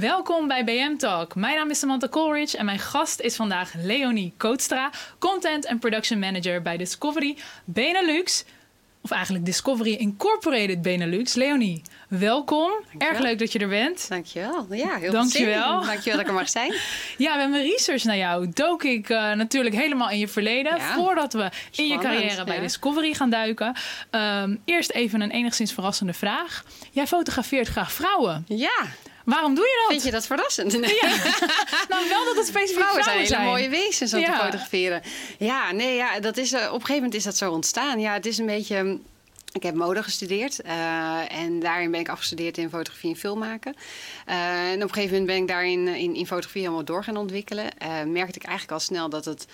Welkom bij BM Talk. Mijn naam is Samantha Coleridge en mijn gast is vandaag Leonie Kootstra, Content and Production Manager bij Discovery Benelux. Of eigenlijk Discovery Incorporated Benelux. Leonie, welkom. Erg leuk dat je er bent. Dankjewel. Ja, heel Dankjewel. Dankjewel dat ik er mag zijn. ja, we hebben research naar jou. Dook ik uh, natuurlijk helemaal in je verleden. Ja. Voordat we in je carrière bij. Discovery gaan duiken. Um, eerst even een enigszins verrassende vraag. Jij fotografeert graag vrouwen. Ja. Waarom doe je dat? Vind je dat verrassend? Nee. Ja. nou, wel dat het specifiek Vrouwen vrouwen zijn hele mooie wezens om Ja. te fotograferen. Ja, nee, ja, dat is, eh, op een gegeven moment is dat zo ontstaan. Ja, het is een beetje... Ik heb mode gestudeerd eh, en daarin ben ik afgestudeerd in fotografie en filmmaken. Eh, en op een gegeven moment ben ik daarin in, in fotografie helemaal door gaan ontwikkelen. Merkte ik eigenlijk al snel dat het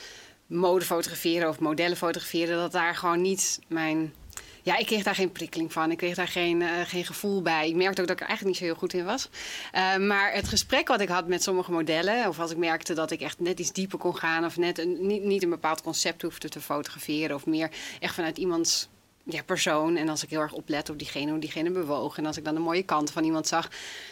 mode fotograferen of modellen fotograferen, dat daar gewoon niet mijn ja, ik kreeg daar geen prikkeling van. Ik kreeg daar geen, uh, geen gevoel bij. Ik merkte ook dat ik er eigenlijk niet zo heel goed in was. Uh, maar het gesprek wat ik had met sommige modellen... of als ik merkte dat ik echt net iets dieper kon gaan... of net een, niet, niet een bepaald concept hoefde te fotograferen... of meer echt vanuit iemands ja, persoon. En als ik heel erg oplet op diegene, hoe diegene bewoog... en als ik dan de mooie kant van iemand zag...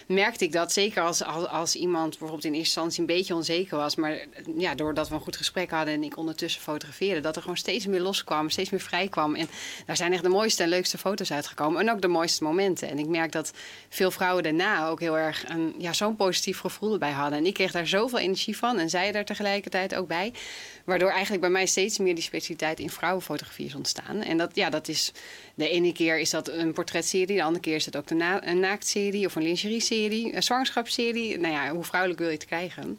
merkte ik dat zeker als, als, als iemand bijvoorbeeld in eerste instantie... een beetje onzeker was... maar ja, doordat we een goed gesprek hadden... en ik ondertussen fotografeerde... dat er gewoon steeds meer loskwam, steeds meer vrij kwam. En daar zijn echt de mooiste en leukste foto's uitgekomen. En ook de mooiste momenten. En ik merk dat veel vrouwen daarna ook heel erg een, ja, zo'n positief gevoel erbij hadden. En ik kreeg daar zoveel energie van. En zij er tegelijkertijd ook bij. Waardoor eigenlijk bij mij steeds meer die specialiteit in vrouwenfotografie is ontstaan. En dat, ja, dat is... De ene keer is dat een portretserie, de andere keer is het ook de een naaktserie of een lingerieserie, een zwangerschapsserie. Nou ja, hoe vrouwelijk wil je het krijgen?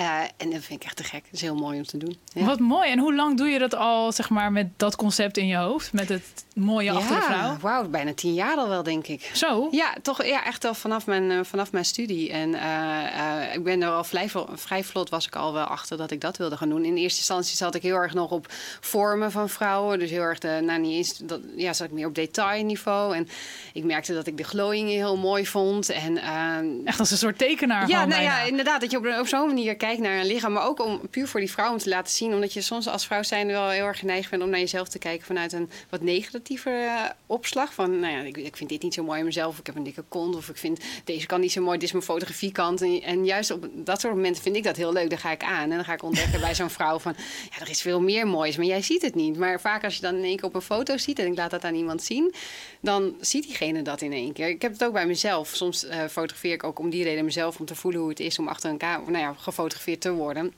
Uh, en dat vind ik echt te gek. Dat is heel mooi om te doen. Ja. Wat mooi. En hoe lang doe je dat al, zeg maar, met dat concept in je hoofd? Met het mooie ja, achter de vrouw? wauw, bijna tien jaar al wel, denk ik. Zo? Ja, toch ja, echt al vanaf mijn, uh, vanaf mijn studie. En uh, uh, ik ben er al vrij, vrij vlot was ik al wel achter dat ik dat wilde gaan doen. In eerste instantie zat ik heel erg nog op vormen van vrouwen. Dus heel erg, de, nou niet eens, dat, ja, zat ik meer op detailniveau. En ik merkte dat ik de glowing heel mooi vond. En, echt als een soort tekenaar Ja, nou bijna. ja, inderdaad. Dat je op, op zo'n manier kijkt naar een lichaam. Maar ook om puur voor die vrouw om te laten zien. Omdat je soms als vrouw zijn wel heel erg geneigd bent om naar jezelf te kijken vanuit een wat negatiever uh, opslag. Van, nou ja, ik, ik, vind dit niet zo mooi in mezelf. Ik heb een dikke kont. Of ik vind deze kan niet zo mooi. Dit is mijn fotografiekant. En, en juist op dat soort momenten vind ik dat heel leuk. Dan ga ik aan. En dan ga ik ontdekken bij zo'n vrouw van, ja, er is veel meer moois. Maar jij ziet het niet. Maar vaak als je dan in één keer op een foto ziet. En ik laat dat aan iemand zien. Dan ziet diegene dat in één keer. Ik heb het ook bij mezelf. Soms uh, fotografeer ik ook om die reden mezelf. Om te voelen hoe het is om achter een camera, nou ja, gefotografeerd te worden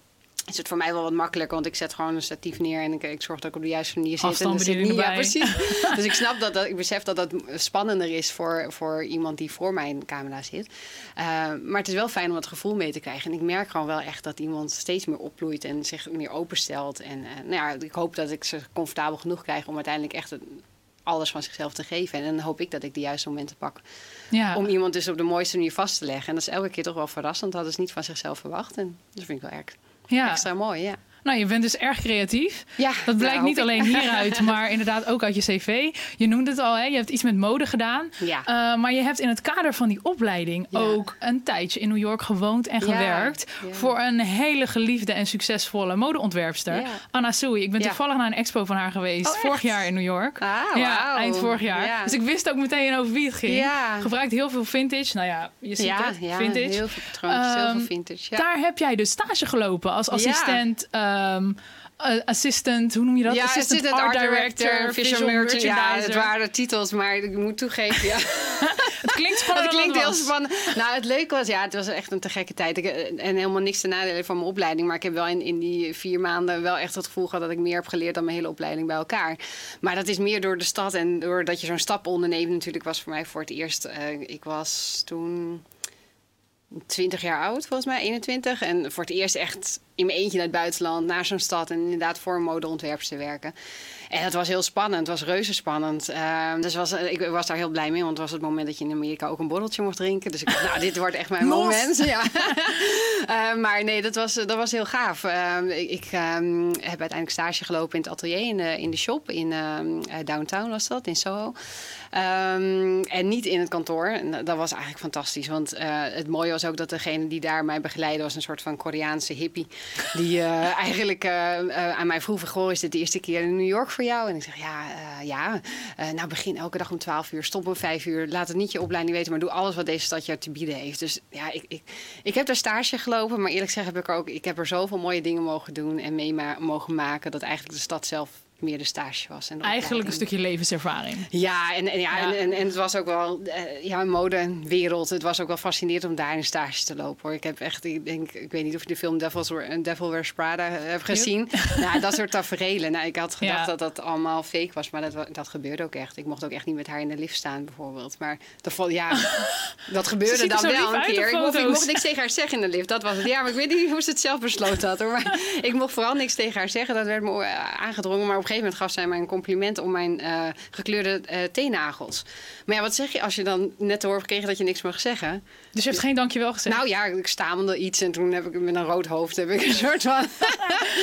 is het voor mij wel wat makkelijker, want ik zet gewoon een statief neer en ik, ik zorg dat ik op de juiste manier zit. En niet, ja, precies. dus ik snap dat, dat, ik besef dat dat spannender is voor, voor iemand die voor mijn camera zit. Uh, maar het is wel fijn om het gevoel mee te krijgen. En ik merk gewoon wel echt dat iemand steeds meer opbloeit en zich meer openstelt. En uh, nou ja, ik hoop dat ik ze comfortabel genoeg krijg om uiteindelijk echt het, alles van zichzelf te geven. En dan hoop ik dat ik de juiste momenten pak. Ja. Om iemand dus op de mooiste manier vast te leggen. En dat is elke keer toch wel verrassend. Dat hadden ze niet van zichzelf verwacht. En dat vind ik wel erg ja. extra mooi, ja. Nou, je bent dus erg creatief. Ja, dat blijkt nou, niet alleen hieruit, maar inderdaad ook uit je cv. Je noemde het al, hè? je hebt iets met mode gedaan. Ja. Uh, maar je hebt in het kader van die opleiding ja. ook een tijdje in New York gewoond en gewerkt. Ja. Voor een hele geliefde en succesvolle modeontwerpster. Anna Sui. Ik ben toevallig naar een expo van haar geweest. Oh, vorig jaar in New York. Ah, ja, wow. eind vorig jaar. Dus ik wist ook meteen over wie het ging. Gebruikt heel veel vintage. Nou ja, je ziet het. Vintage. heel veel patroontjes, um, heel veel vintage. Daar heb jij dus stage gelopen als assistent. Um, assistant, hoe noem je dat? Ja, assistant, assistant art, art director, director, visual merchandiser. Ja, het waren titels, maar ik moet toegeven, ja. het klinkt spannend. Het klinkt heel spannend. Nou, het leuke was, ja, het was echt een te gekke tijd. Ik, en helemaal niks te nadelen van mijn opleiding. Maar ik heb wel in, in die vier maanden wel echt het gevoel gehad dat ik meer heb geleerd dan mijn hele opleiding bij elkaar. Maar dat is meer door de stad en doordat je zo'n stap onderneemt. Natuurlijk was voor mij voor het eerst. Uh, ik was toen 20 jaar oud, volgens mij, 21. En voor het eerst echt in mijn eentje naar het buitenland, naar zo'n stad en inderdaad voor een modeontwerpers te werken. En het was heel spannend, het was reuze spannend. Uh, dus was, ik was daar heel blij mee, want het was het moment dat je in Amerika ook een borreltje mocht drinken. Dus ik dacht, nou, dit wordt echt mijn Los. moment. Ja. uh, maar nee, dat was, dat was heel gaaf. Uh, ik heb uiteindelijk stage gelopen in het atelier in de, in de shop in downtown was dat, in Soho. Um, en niet in het kantoor. En dat was eigenlijk fantastisch. Want uh, het mooie was ook dat degene die daar mij begeleidde... was een soort van Koreaanse hippie. Die uh, eigenlijk uh, aan mij vroeg: Goh, is dit de eerste keer in New York voor jou? En ik zeg: Ja, ja. nou, begin elke dag om 12 uur, stop om 5 uur. Laat het niet je opleiding weten, maar doe alles wat deze stad jou te bieden heeft. Dus ja, ik, ik, ik heb daar stage gelopen, maar eerlijk gezegd heb ik ook, ik heb er zoveel mooie dingen mogen doen en mee mogen maken dat eigenlijk de stad zelf meer de stage was. En Eigenlijk een stukje levenservaring. Ja, en, en ja, En, en, het was ook wel uh, ja, een modewereld. Het was ook wel fascinerend om daar in stage te lopen. Hoor. Ik heb echt, ik denk, ik weet niet of je de film Devil's, Devil Wears Prada hebt gezien. nou, dat soort tafereelen. Nou, ik had gedacht dat dat allemaal fake was, maar dat, dat gebeurde ook echt. Ik mocht ook echt niet met haar in de lift staan, bijvoorbeeld. Maar dat, ja, dat gebeurde dan wel een keer. Ik mocht, ik mocht, niks tegen haar zeggen in de lift. Dat was het. Ja, maar ik weet niet hoe ze het zelf besloten had. Hoor. Maar ik mocht vooral niks tegen haar zeggen. Dat werd me aangedrongen. Maar op een gegeven moment gaf zij mij een compliment om mijn uh, gekleurde uh, teennagels. Maar ja, wat zeg je als je dan net te horen gekregen dat je niks mag zeggen? Dus je hebt geen dankjewel gezegd? Nou ja, ik stamelde iets en toen heb ik met een rood hoofd heb ik een soort van...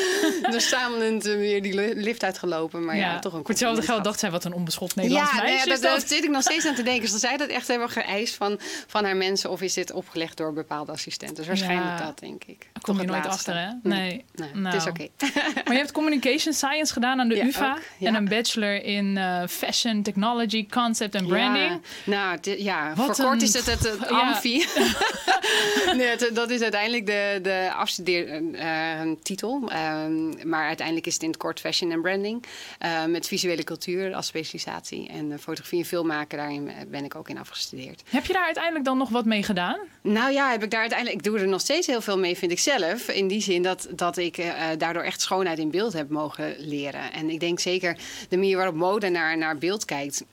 dus stamelend weer die lift uitgelopen. Maar ja, toch een hetzelfde geld dacht zij wat een onbeschoft Nederlands ja, meisje ja, daar zit ik nog steeds aan te denken. Ze zei dat echt hebben geëist van, van haar mensen of is dit opgelegd door bepaalde assistenten? Dus waarschijnlijk dat, denk ik. Kom je nooit achter, hè? Nee. nee. Nou. Het is oké. maar je hebt communication science gedaan aan de UvA en een bachelor in uh, fashion, technology, concept en branding. Nou, ja, Wat voor kort is het het, het amfi. nee, dat is uiteindelijk de, de afstudeertitel. Uh, uh, maar uiteindelijk is het in het kort fashion en branding. Uh, met visuele cultuur als specialisatie. En fotografie en filmmaken, daarin ben ik ook in afgestudeerd. Heb je daar uiteindelijk dan nog wat mee gedaan? Nou ja, heb ik daar uiteindelijk. Ik doe er nog steeds heel veel mee, vind ik zelf. In die zin dat, dat ik uh, daardoor echt schoonheid in beeld heb mogen leren. En ik denk zeker de manier waarop mode naar, naar beeld kijkt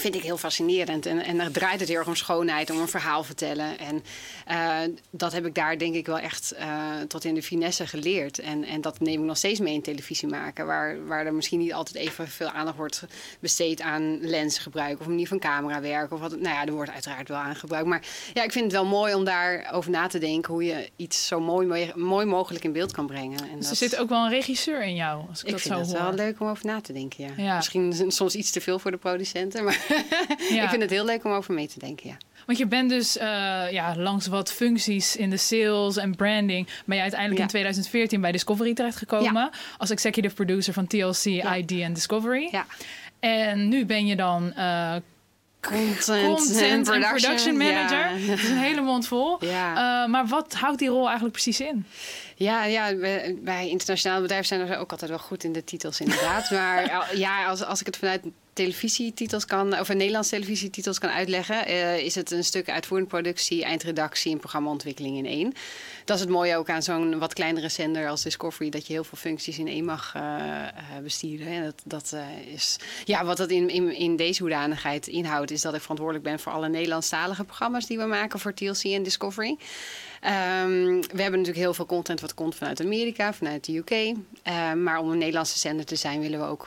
vind ik heel fascinerend. En, en daar draait het heel erg om schoonheid, om een verhaal vertellen. En uh, dat heb ik daar denk ik wel echt uh, tot in de finesse geleerd. En, en dat neem ik nog steeds mee in televisie maken. Waar, waar er misschien niet altijd even veel aandacht wordt besteed aan lensgebruik... of manier van camera werken. Of wat, nou ja, er wordt uiteraard wel aan gebruikt. Maar ja, ik vind het wel mooi om daarover na te denken... hoe je iets zo mooi, mooi mogelijk in beeld kan brengen. En dus er zit ook wel een regisseur in jou, als ik, ik dat vind het wel leuk om over na te denken, ja. ja. Misschien soms iets te veel voor de producenten, maar... Ja. ik vind het heel leuk om over mee te denken, ja. Want je bent dus uh, ja, langs wat functies in de sales en branding... ben je uiteindelijk in 2014 bij Discovery terechtgekomen... Ja. als executive producer van TLC, ID en Discovery. Ja. En nu ben je dan... Uh, Content, Content en production, manager. Ja. Dat is een hele mond vol. Ja. Uh, maar wat houdt die rol eigenlijk precies in? Ja, ja bij internationale bedrijven zijn er ook altijd wel goed in de titels, inderdaad. maar ja, als, als ik het vanuit televisietitels kan, of een Nederlandse televisietitels kan uitleggen, uh, is het een stuk uitvoerende productie, eindredactie en programmaontwikkeling in één. Dat is het mooie ook aan zo'n wat kleinere zender als Discovery, dat je heel veel functies in één mag uh, besturen. En dat, dat is, ja, wat dat in, in, in deze hoedanigheid inhoudt, is dat ik verantwoordelijk ben voor alle Nederlandstalige programma's die we maken voor TLC en Discovery. Um, we hebben natuurlijk heel veel content wat komt vanuit Amerika, vanuit de UK. Ehm, maar om een Nederlandse zender te zijn, willen we ook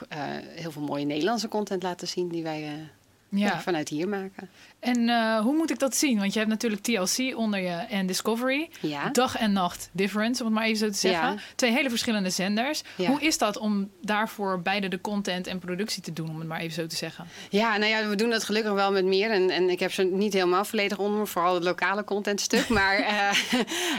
heel veel mooie Nederlandse content laten zien die wij ja. Vanuit hier maken. En uh, hoe moet ik dat zien? Want je hebt natuurlijk TLC onder je en Discovery. Ja. Dag en nacht difference, om het maar even zo te zeggen. Ja. Twee hele verschillende zenders. Hoe is dat om daarvoor beide de content en productie te doen, om het maar even zo te zeggen? Ja, nou ja, we doen dat gelukkig wel met meer. En, en ik heb ze niet helemaal volledig onder, vooral het lokale contentstuk. Maar uh,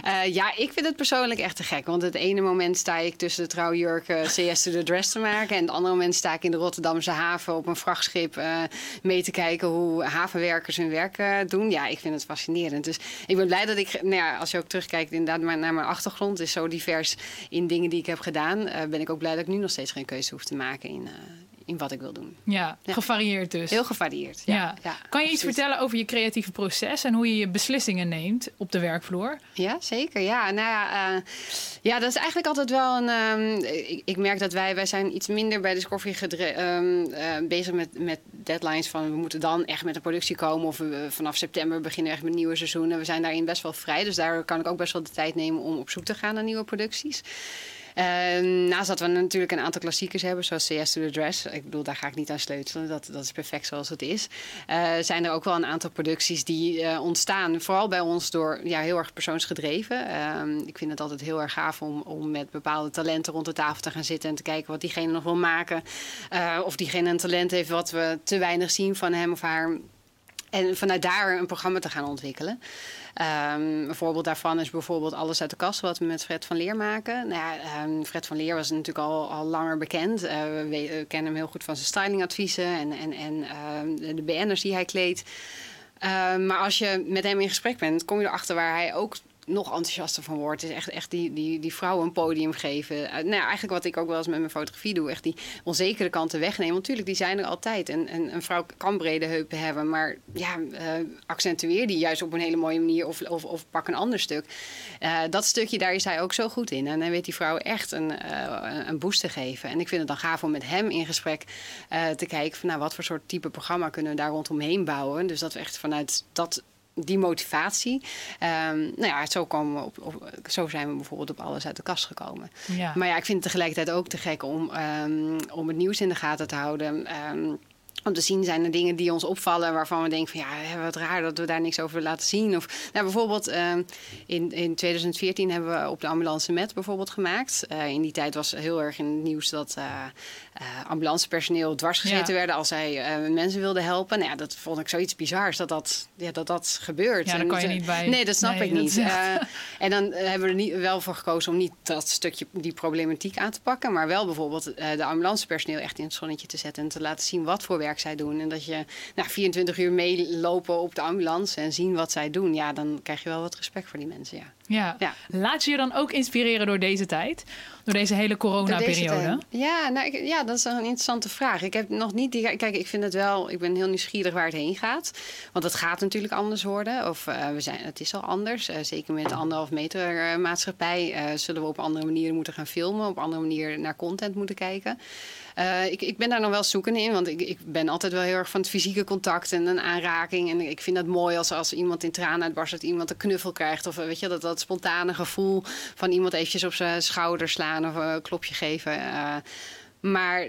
uh, ja, ik vind het persoonlijk echt te gek. Want het ene moment sta ik tussen de trouwjurken CS to the dress te maken. En het andere moment sta ik in de Rotterdamse haven op een vrachtschip mee te kijken hoe havenwerkers hun werk uh, doen. Ja, ik vind het fascinerend. Dus ik ben blij dat ik, nou ja, als je ook terugkijkt inderdaad naar mijn achtergrond, is zo divers in dingen die ik heb gedaan, uh, ben ik ook blij dat ik nu nog steeds geen keuze hoef te maken in, uh, in wat ik wil doen. Ja, gevarieerd dus. Heel gevarieerd, ja. ja. kan je iets vertellen over je creatieve proces en hoe je je beslissingen neemt op de werkvloer? Ja, zeker. Ja, nou ja, uh, ja dat is eigenlijk altijd wel een... Um, ik, ik, merk dat wij, wij zijn iets minder bij Discovery um, uh, bezig met, met deadlines van... we moeten dan echt met een productie komen of we, vanaf september beginnen echt met nieuwe seizoenen. We zijn daarin best wel vrij, dus daar kan ik ook best wel de tijd nemen om op zoek te gaan naar nieuwe producties. Uh, naast dat we natuurlijk een aantal klassiekers hebben, zoals CS to the Dress. Ik bedoel, daar ga ik niet aan sleutelen. Dat, dat is perfect zoals het is. Uh, zijn er ook wel een aantal producties die uh, ontstaan. Vooral bij ons door ja, heel erg persoonsgedreven. Ehm, ik vind het altijd heel erg gaaf om, om met bepaalde talenten rond de tafel te gaan zitten en te kijken wat diegene nog wil maken. Eh, of diegene een talent heeft wat we te weinig zien van hem of haar. en vanuit daar een programma te gaan ontwikkelen. Um, een voorbeeld daarvan is bijvoorbeeld Alles uit de kast, wat we met Fred van Leer maken. Nou ja, um, Fred van Leer was natuurlijk al, al langer bekend. Uh, we, kennen hem heel goed van zijn stylingadviezen en, en, en uh, de BN'ers die hij kleedt. Maar als je met hem in gesprek bent, kom je erachter waar hij ook nog enthousiaster van wordt. is echt, echt die, die, die vrouwen een podium geven. Uh, nou, eigenlijk wat ik ook wel eens met mijn fotografie doe. Echt die onzekere kanten wegnemen. Want natuurlijk, die zijn er altijd. En, en een vrouw kan brede heupen hebben. Maar ja, uh, accentueer die juist op een hele mooie manier. Of, of, of pak een ander stuk. Uh, dat stukje, daar is hij ook zo goed in. En dan weet die vrouw echt een, een boost te geven. En ik vind het dan gaaf om met hem in gesprek te kijken... van nou, wat voor soort type programma kunnen we daar rondomheen bouwen. Dus dat we echt vanuit dat die motivatie. Um, nou ja, zo, komen we op, op, zo zijn we bijvoorbeeld op alles uit de kast gekomen. Ja. Maar ja, ik vind het tegelijkertijd ook te gek om, um, om het nieuws in de gaten te houden. Um, om te zien zijn er dingen die ons opvallen waarvan we denken van ja, wat raar dat we daar niks over laten zien. Of nou, bijvoorbeeld uh, in, in 2014 hebben we op de ambulance met bijvoorbeeld gemaakt. Uh, in die tijd was heel erg in het nieuws dat uh, ambulancepersoneel dwarsgezeten ja. werden als zij mensen wilden helpen. Nou ja, dat vond ik zoiets bizars dat dat, ja, dat, dat gebeurt. Ja, daar kan je niet bij. Nee, dat snap nee, ik niet. en dan hebben we er niet, wel voor gekozen om niet dat stukje, die problematiek aan te pakken, maar wel bijvoorbeeld de ambulancepersoneel echt in het zonnetje te zetten en te laten zien wat voor werk zij doen. En dat je nou, 24 uur meelopen op de ambulance en zien wat zij doen. Ja, dan krijg je wel wat respect voor die mensen. Ja. Ja. ja. Laat je je dan ook inspireren door deze tijd? Door deze hele corona-periode? Ja, nou, ja, dat is een interessante vraag. Ik heb nog niet die. Kijk, ik vind het wel. Ik ben heel nieuwsgierig waar het heen gaat. Want het gaat natuurlijk anders worden. Of uh, we zijn, het is al anders. Uh, zeker met de anderhalf meter uh, maatschappij. zullen we op andere manieren moeten gaan filmen. Op andere manieren naar content moeten kijken. Uh, ik, ik ben daar nog wel zoekende in, want ik, ik ben altijd wel heel erg van het fysieke contact en een aanraking. En ik vind dat mooi als, als iemand in tranen uitbarst, dat iemand een knuffel krijgt. Of weet je, dat, dat spontane gevoel van iemand eventjes op zijn schouder slaan of een klopje geven. Maar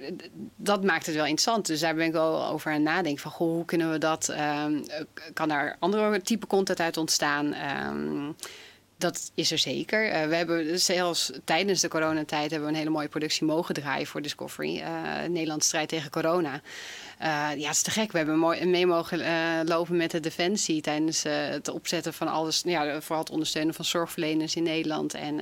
dat maakt het wel interessant. Dus daar ben ik wel over aan nadenken. Van goh, hoe kunnen we dat? Um, kan daar andere type content uit ontstaan? Um, dat is er zeker. Uh, we hebben zelfs tijdens de coronatijd hebben we een hele mooie productie mogen draaien voor Discovery. Uh, Nederland strijd tegen corona. Uh, ja, het is te gek. We hebben mooi mee mogen lopen met de Defensie tijdens het opzetten van alles. Ja, vooral het ondersteunen van zorgverleners in Nederland. En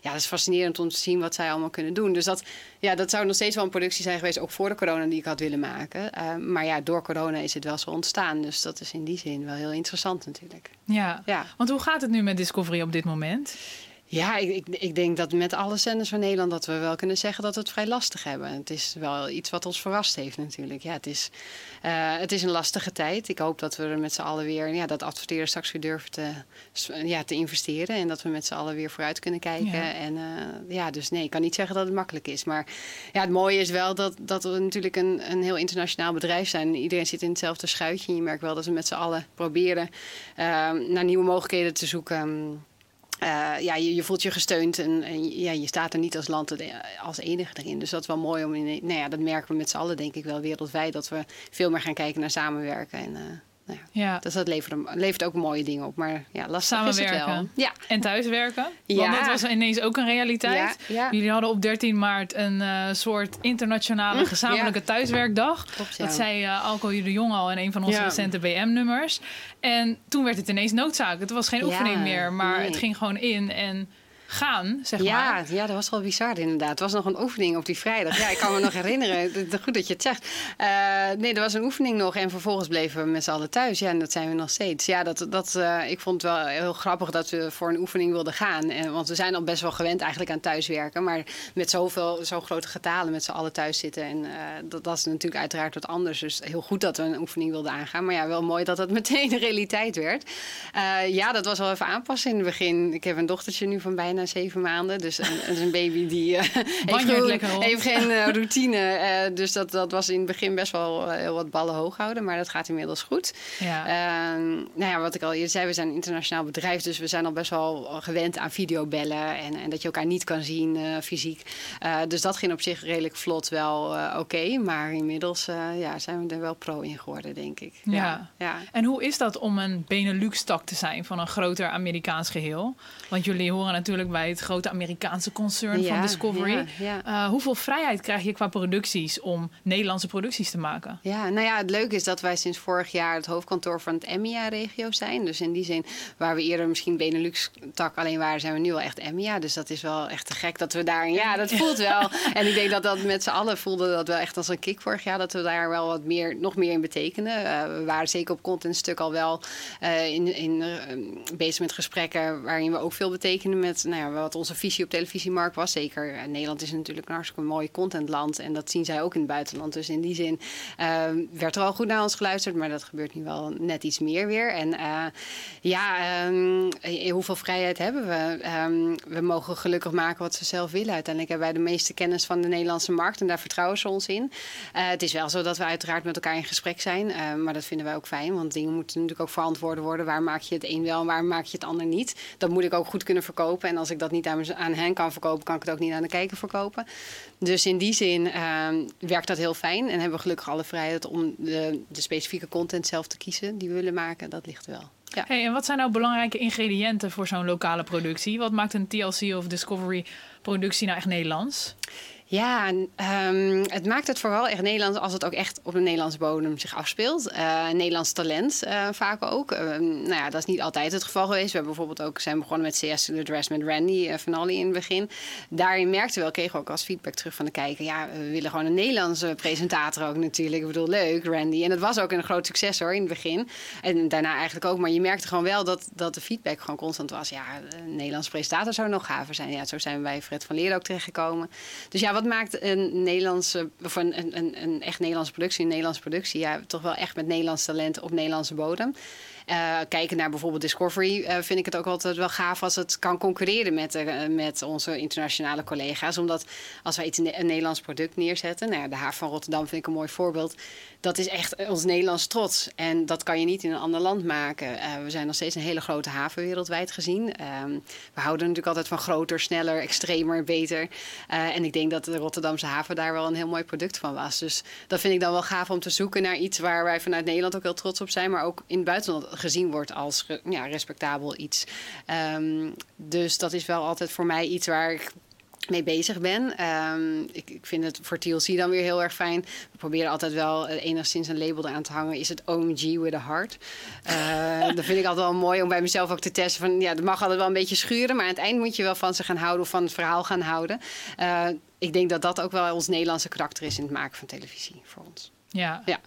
ja, dat is fascinerend om te zien wat zij allemaal kunnen doen. Dus dat, ja, dat zou nog steeds wel een productie zijn geweest, ook voor de corona, die ik had willen maken. maar ja, door corona is het wel zo ontstaan. Dus dat is in die zin wel heel interessant natuurlijk. Ja, ja. want hoe gaat het nu met Discovery op dit moment? Ja, ik, ik, ik, denk dat met alle zenders van Nederland dat we wel kunnen zeggen dat we het vrij lastig hebben. Het is wel iets wat ons verrast heeft natuurlijk. Ja, het is, uh, het is een lastige tijd. Ik hoop dat we er met z'n allen weer, ja, dat adverteren straks weer durven te, ja, te investeren. En dat we met z'n allen weer vooruit kunnen kijken. Ja. En uh, ja, dus nee, ik kan niet zeggen dat het makkelijk is. Maar ja, het mooie is wel dat, dat we natuurlijk een, een heel internationaal bedrijf zijn. Iedereen zit in hetzelfde schuitje. En je merkt wel dat we met z'n allen proberen uh, naar nieuwe mogelijkheden te zoeken. Uh, ja, je, voelt je gesteund en, en, ja, je staat er niet als land als enige erin. Dus dat is wel mooi om in. Nou ja, dat merken we met z'n allen, denk ik wel, wereldwijd. Dat we veel meer gaan kijken naar samenwerken. En, uh, nou ja, ja. Dus dat levert, levert ook mooie dingen op. Maar ja, lastig Samenwerken. is het wel. Ja. En thuiswerken. Ja. Want dat was ineens ook een realiteit. Ja. Jullie hadden op 13 maart een uh, soort internationale hm, gezamenlijke thuiswerkdag. Klopt, dat zei uh, Alco de Jong al in een van onze recente BM-nummers. En toen werd het ineens noodzaak. Het was geen oefening meer, maar nee. het ging gewoon in. En gaan, zeg ja, maar. Ja, dat was wel bizar inderdaad. Het was nog een oefening op die vrijdag. Ja, ik kan me nog herinneren. Goed dat je het zegt. Uh, nee, er was een oefening nog en vervolgens bleven we met z'n allen thuis. Ja, en dat zijn we nog steeds. Ja, dat, dat, uh, ik vond het wel heel grappig dat we voor een oefening wilden gaan. En, want we zijn al best wel gewend eigenlijk aan thuiswerken. Maar met zoveel, zo grote getalen met z'n allen thuis zitten. En uh, dat, dat is natuurlijk uiteraard wat anders. Dus heel goed dat we een oefening wilden aangaan. Maar ja, wel mooi dat dat meteen een realiteit werd. ja, dat was wel even aanpassen in het begin. Ik heb een dochtertje nu van bijna zeven maanden. Dus een, een baby die uh, heeft, gewoon, heeft, geen uh, routine. Uh, dus dat, dat was in het begin best wel heel wat ballen hoog houden. Maar dat gaat inmiddels goed. Ja. Ehm, nou ja, wat ik al eerder zei, we zijn een internationaal bedrijf. Dus we zijn al best wel gewend aan videobellen. En, en dat je elkaar niet kan zien fysiek. dus dat ging op zich redelijk vlot wel oké. Okay, maar inmiddels ja, zijn we er wel pro in geworden, denk ik. Ja. ja. ja. En hoe is dat om een Benelux-tak te zijn van een groter Amerikaans geheel? Want jullie horen natuurlijk bij het grote Amerikaanse concern van Discovery. ja, ja. Eh, hoeveel vrijheid krijg je qua producties om Nederlandse producties te maken? Ja, nou ja, het leuke is dat wij sinds vorig jaar het hoofdkantoor van het EMEA-regio zijn. Dus in die zin, waar we eerder misschien Benelux-tak alleen waren, zijn we nu al echt EMEA. Dus dat is wel echt te gek dat we daar... Ja, dat voelt wel. en ik denk dat dat met z'n allen voelde dat wel echt als een kick vorig jaar. Dat we daar wel wat meer, nog meer in betekenen. Eh, we waren zeker op contentstuk al wel eh, in, in, bezig met gesprekken waarin we ook veel betekenen met nou ja, wat onze visie op televisiemarkt was. Zeker eh, Nederland is natuurlijk een hartstikke mooi contentland en dat zien zij ook in het buitenland. Dus in die zin eh, werd er al goed naar ons geluisterd, maar dat gebeurt nu wel net iets meer weer. En eh, ja, ehm, eh, hoeveel vrijheid hebben we? Ehm, we mogen gelukkig maken wat we zelf willen. Uiteindelijk hebben wij de meeste kennis van de Nederlandse markt en daar vertrouwen ze ons in. Het is wel zo dat we uiteraard met elkaar in gesprek zijn, maar dat vinden wij ook fijn, want dingen moeten natuurlijk ook verantwoord worden. Waar maak je het een wel en waar maak je het ander niet? Dat moet ik ook goed kunnen verkopen. En als ik dat niet aan, hen kan verkopen, kan ik het ook niet aan de kijker verkopen. Dus in die zin ehm, werkt dat heel fijn en hebben we gelukkig alle vrijheid om de, de specifieke content zelf te kiezen die we willen maken. Dat ligt wel. Ja. Hey, en wat zijn nou belangrijke ingrediënten voor zo'n lokale productie? Wat maakt een TLC of Discovery productie nou echt Nederlands? Ja, ehm, het maakt het vooral echt Nederlands als het ook echt op een Nederlandse bodem zich afspeelt. Eh, Nederlands talent eh, vaak ook. Ehm, nou ja, dat is niet altijd het geval geweest. We hebben bijvoorbeeld ook zijn begonnen met CS The Dress met Randy uh, van Olly in het begin. Daarin merkten we wel, kregen ook als feedback terug van de kijker. Ja, we willen gewoon een Nederlandse presentator ook natuurlijk. Ik bedoel, leuk, Randy. En dat was ook een groot succes hoor in het begin. En daarna eigenlijk ook. Maar je merkte gewoon wel dat, dat de feedback gewoon constant was. Ja, een Nederlandse presentator zou nog gaver zijn. Ja, zo zijn we bij Fred van Leer ook terechtgekomen. Dus ja, wat maakt een Nederlandse, of een, een, een echt Nederlandse productie, een Nederlandse productie, ja, toch wel echt met Nederlands talent op Nederlandse bodem. Uh, kijken naar bijvoorbeeld Discovery uh, vind ik het ook altijd wel gaaf als het kan concurreren met, uh, met onze internationale collega's. Omdat als wij iets een Nederlands product neerzetten, nou ja, de haven van Rotterdam vind ik een mooi voorbeeld. Dat is echt ons Nederlands trots. En dat kan je niet in een ander land maken. Eh, we zijn nog steeds een hele grote haven wereldwijd gezien. Um, we houden natuurlijk altijd van groter, sneller, extremer, beter. En ik denk dat de Rotterdamse haven daar wel een heel mooi product van was. Dus dat vind ik dan wel gaaf om te zoeken naar iets waar wij vanuit Nederland ook heel trots op zijn. Maar ook in het buitenland gezien wordt als ja, respectabel iets. Um, dus dat is wel altijd voor mij iets waar ik mee bezig ben. Um, ik, ik, vind het voor TLC dan weer heel erg fijn. We proberen altijd wel uh, enigszins een label eraan te hangen. Is het OMG with a heart? Uh, dat vind ik altijd wel mooi om bij mezelf ook te testen. Van, ja, dat mag altijd wel een beetje schuren. Maar aan het eind moet je wel van ze gaan houden of van het verhaal gaan houden. Uh, ik denk dat dat ook wel ons Nederlandse karakter is in het maken van televisie voor ons. Ja. ja.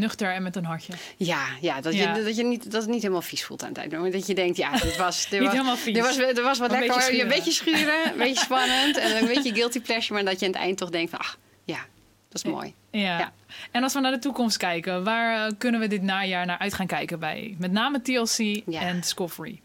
Nuchter en met een hartje. Ja, ja, dat, ja. Je, dat, je niet, dat het niet helemaal vies voelt aan het eind. Maar dat je denkt, ja, dit was... Dit niet was, helemaal vies. Er was, er was wat een lekker. Beetje een beetje schuren, een beetje spannend. En een beetje guilty pleasure. Maar dat je aan het eind toch denkt van, ach, ja, dat is mooi. Ja. ja. En als we naar de toekomst kijken, waar uh, kunnen we dit najaar naar uit gaan kijken bij met name TLC ja. en Discovery?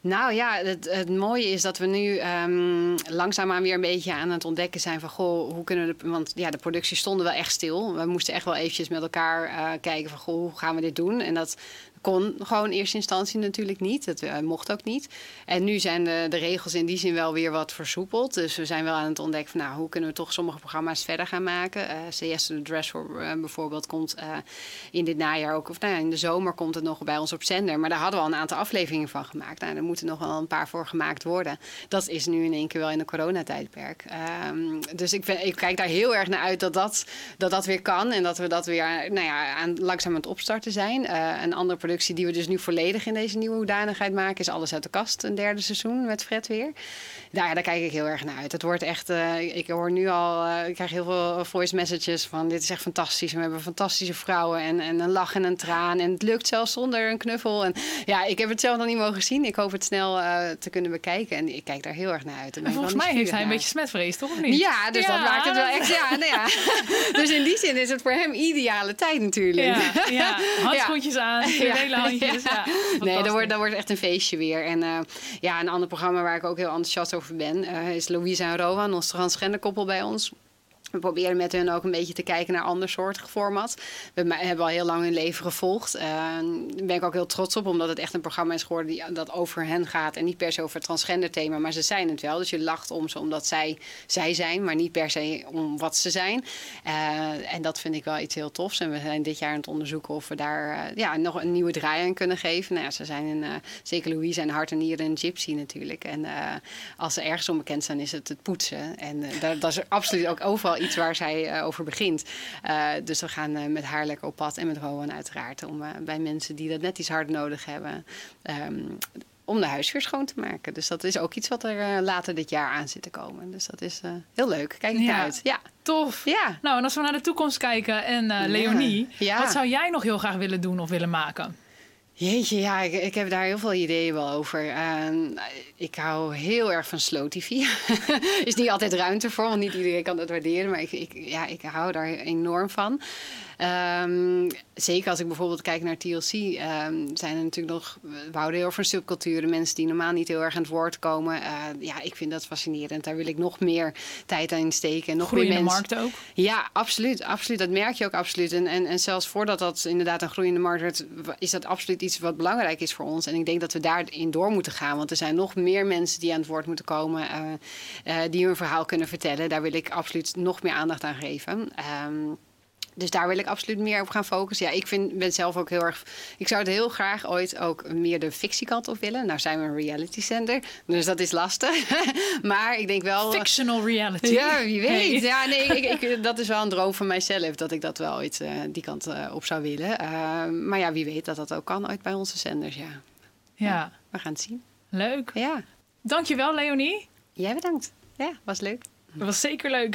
Nou ja, het, het, mooie is dat we nu um, langzaamaan weer een beetje aan het ontdekken zijn van goh, hoe kunnen we. Want ja, de productie stonden wel echt stil. We moesten echt wel eventjes met elkaar uh, kijken van goh, hoe gaan we dit doen? En dat kon gewoon in eerste instantie natuurlijk niet. Dat uh, mocht ook niet. En nu zijn de, de, regels in die zin wel weer wat versoepeld. Dus we zijn wel aan het ontdekken van nou, hoe kunnen we toch sommige programma's verder gaan maken. Uh, CS The Dress uh, bijvoorbeeld komt in dit najaar ook, of nou ja, in de zomer komt het nog bij ons op zender. Maar daar hadden we al een aantal afleveringen van gemaakt. Nou, er moeten nog wel een paar voor gemaakt worden. Dat is nu in één keer wel in de coronatijdperk. Um, dus ik, kijk daar heel erg naar uit dat dat, dat dat weer kan. En dat we dat weer nou ja, aan, langzaam aan het opstarten zijn. een andere die we dus nu volledig in deze nieuwe hoedanigheid maken, is Alles uit de Kast, een derde seizoen met Fred weer. Daar, daar kijk ik heel erg naar uit. Het wordt echt, uh, ik hoor nu al, uh, ik krijg heel veel voice messages van dit is echt fantastisch. We hebben fantastische vrouwen en, en een lach en een traan. En het lukt zelfs zonder een knuffel. En ja, ik heb het zelf nog niet mogen zien. Ik hoop het snel uh, te kunnen bekijken. En ik kijk daar heel erg naar uit. En volgens mij heeft hij een beetje smetvrees, toch? Of niet? Ja, dus ja. dat maakt het wel echt. Ja, nou ja. dus in die zin is het voor hem ideale tijd natuurlijk. Ja, ja. handschoentjes aan, hele handjes. Ja. nee, dat wordt, dat wordt echt een feestje weer. En ja, een ander programma waar ik ook heel enthousiast over ben, uh, is Louisa en Rowan, ons transgender koppel bij ons. We proberen met hun ook een beetje te kijken naar ander soortig format. We hebben al heel lang hun leven gevolgd. Uh, daar ben ik ook heel trots op, omdat het echt een programma is geworden die, dat over hen gaat. En niet per se over het transgender thema, maar ze zijn het wel. Dus je lacht om ze omdat zij zij zijn, maar niet per se om wat ze zijn. Uh, en dat vind ik wel iets heel tofs. En we zijn dit jaar aan het onderzoeken of we daar uh, ja, nog een nieuwe draai aan kunnen geven. Nou ja, ze zijn in, zeker Louise en Hart en Nieren en Gypsy natuurlijk. En als ze ergens onbekend zijn, is het het poetsen. En dat, dat is absoluut ook overal iets waar zij uh, over begint. Uh, dus we gaan uh, met haar lekker op pad en met Rowan uiteraard. Om bij mensen die dat net iets hard nodig hebben. Um, om de huisvuur schoon te maken. Dus dat is ook iets wat er later dit jaar aan zit te komen. Dus dat is heel leuk. Kijk ik ja. uit. Ja. Tof. Ja. Nou, en als we naar de toekomst kijken en Leonie, ja. wat zou jij nog heel graag willen doen of willen maken? Jeetje, ja, ik, heb daar heel veel ideeën wel over. Uh, ik hou heel erg van slow TV. is niet altijd ruimte voor, want niet iedereen kan dat waarderen. Maar ik, ik, ja, ik hou daar enorm van. Um, zeker als ik bijvoorbeeld kijk naar TLC, um, ehm, zijn er natuurlijk nog, we houden heel van subculturen, mensen die normaal niet heel erg aan het woord komen. Uh, ja, ik vind dat fascinerend. Daar wil ik nog meer tijd aan steken. Nog groeiende meer mensen. markt ook? Ja, absoluut, absoluut. Dat merk je ook absoluut. En, en, en zelfs voordat dat inderdaad een groeiende markt wordt, is dat absoluut iets wat belangrijk is voor ons. En ik denk dat we daarin door moeten gaan. Want er zijn nog meer mensen die aan het woord moeten komen, uh, uh, die hun verhaal kunnen vertellen. Daar wil ik absoluut nog meer aandacht aan geven. Um, dus daar wil ik absoluut meer op gaan focussen. Ja, ik vind, ben zelf ook heel erg. Ik zou het heel graag ooit ook meer de fictiekant op willen. Nou zijn we een reality center, dus dat is lastig. maar ik denk wel. Fictional reality. Ja, wie weet. Ja, nee, ik, ik, dat is wel een droom van mijzelf dat ik dat wel ooit uh, die kant uh, op zou willen. Uh, maar ja, wie weet dat dat ook kan ooit bij onze zenders. Ja. Ja. ja. We gaan het zien. Leuk. Ja. Dankjewel, Leonie. Jij bedankt. Ja, was leuk. Dat was zeker leuk.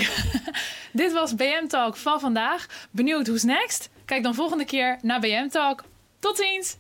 Dit was BM Talk van vandaag. Benieuwd who's next? Kijk dan volgende keer naar BM Talk. Tot ziens!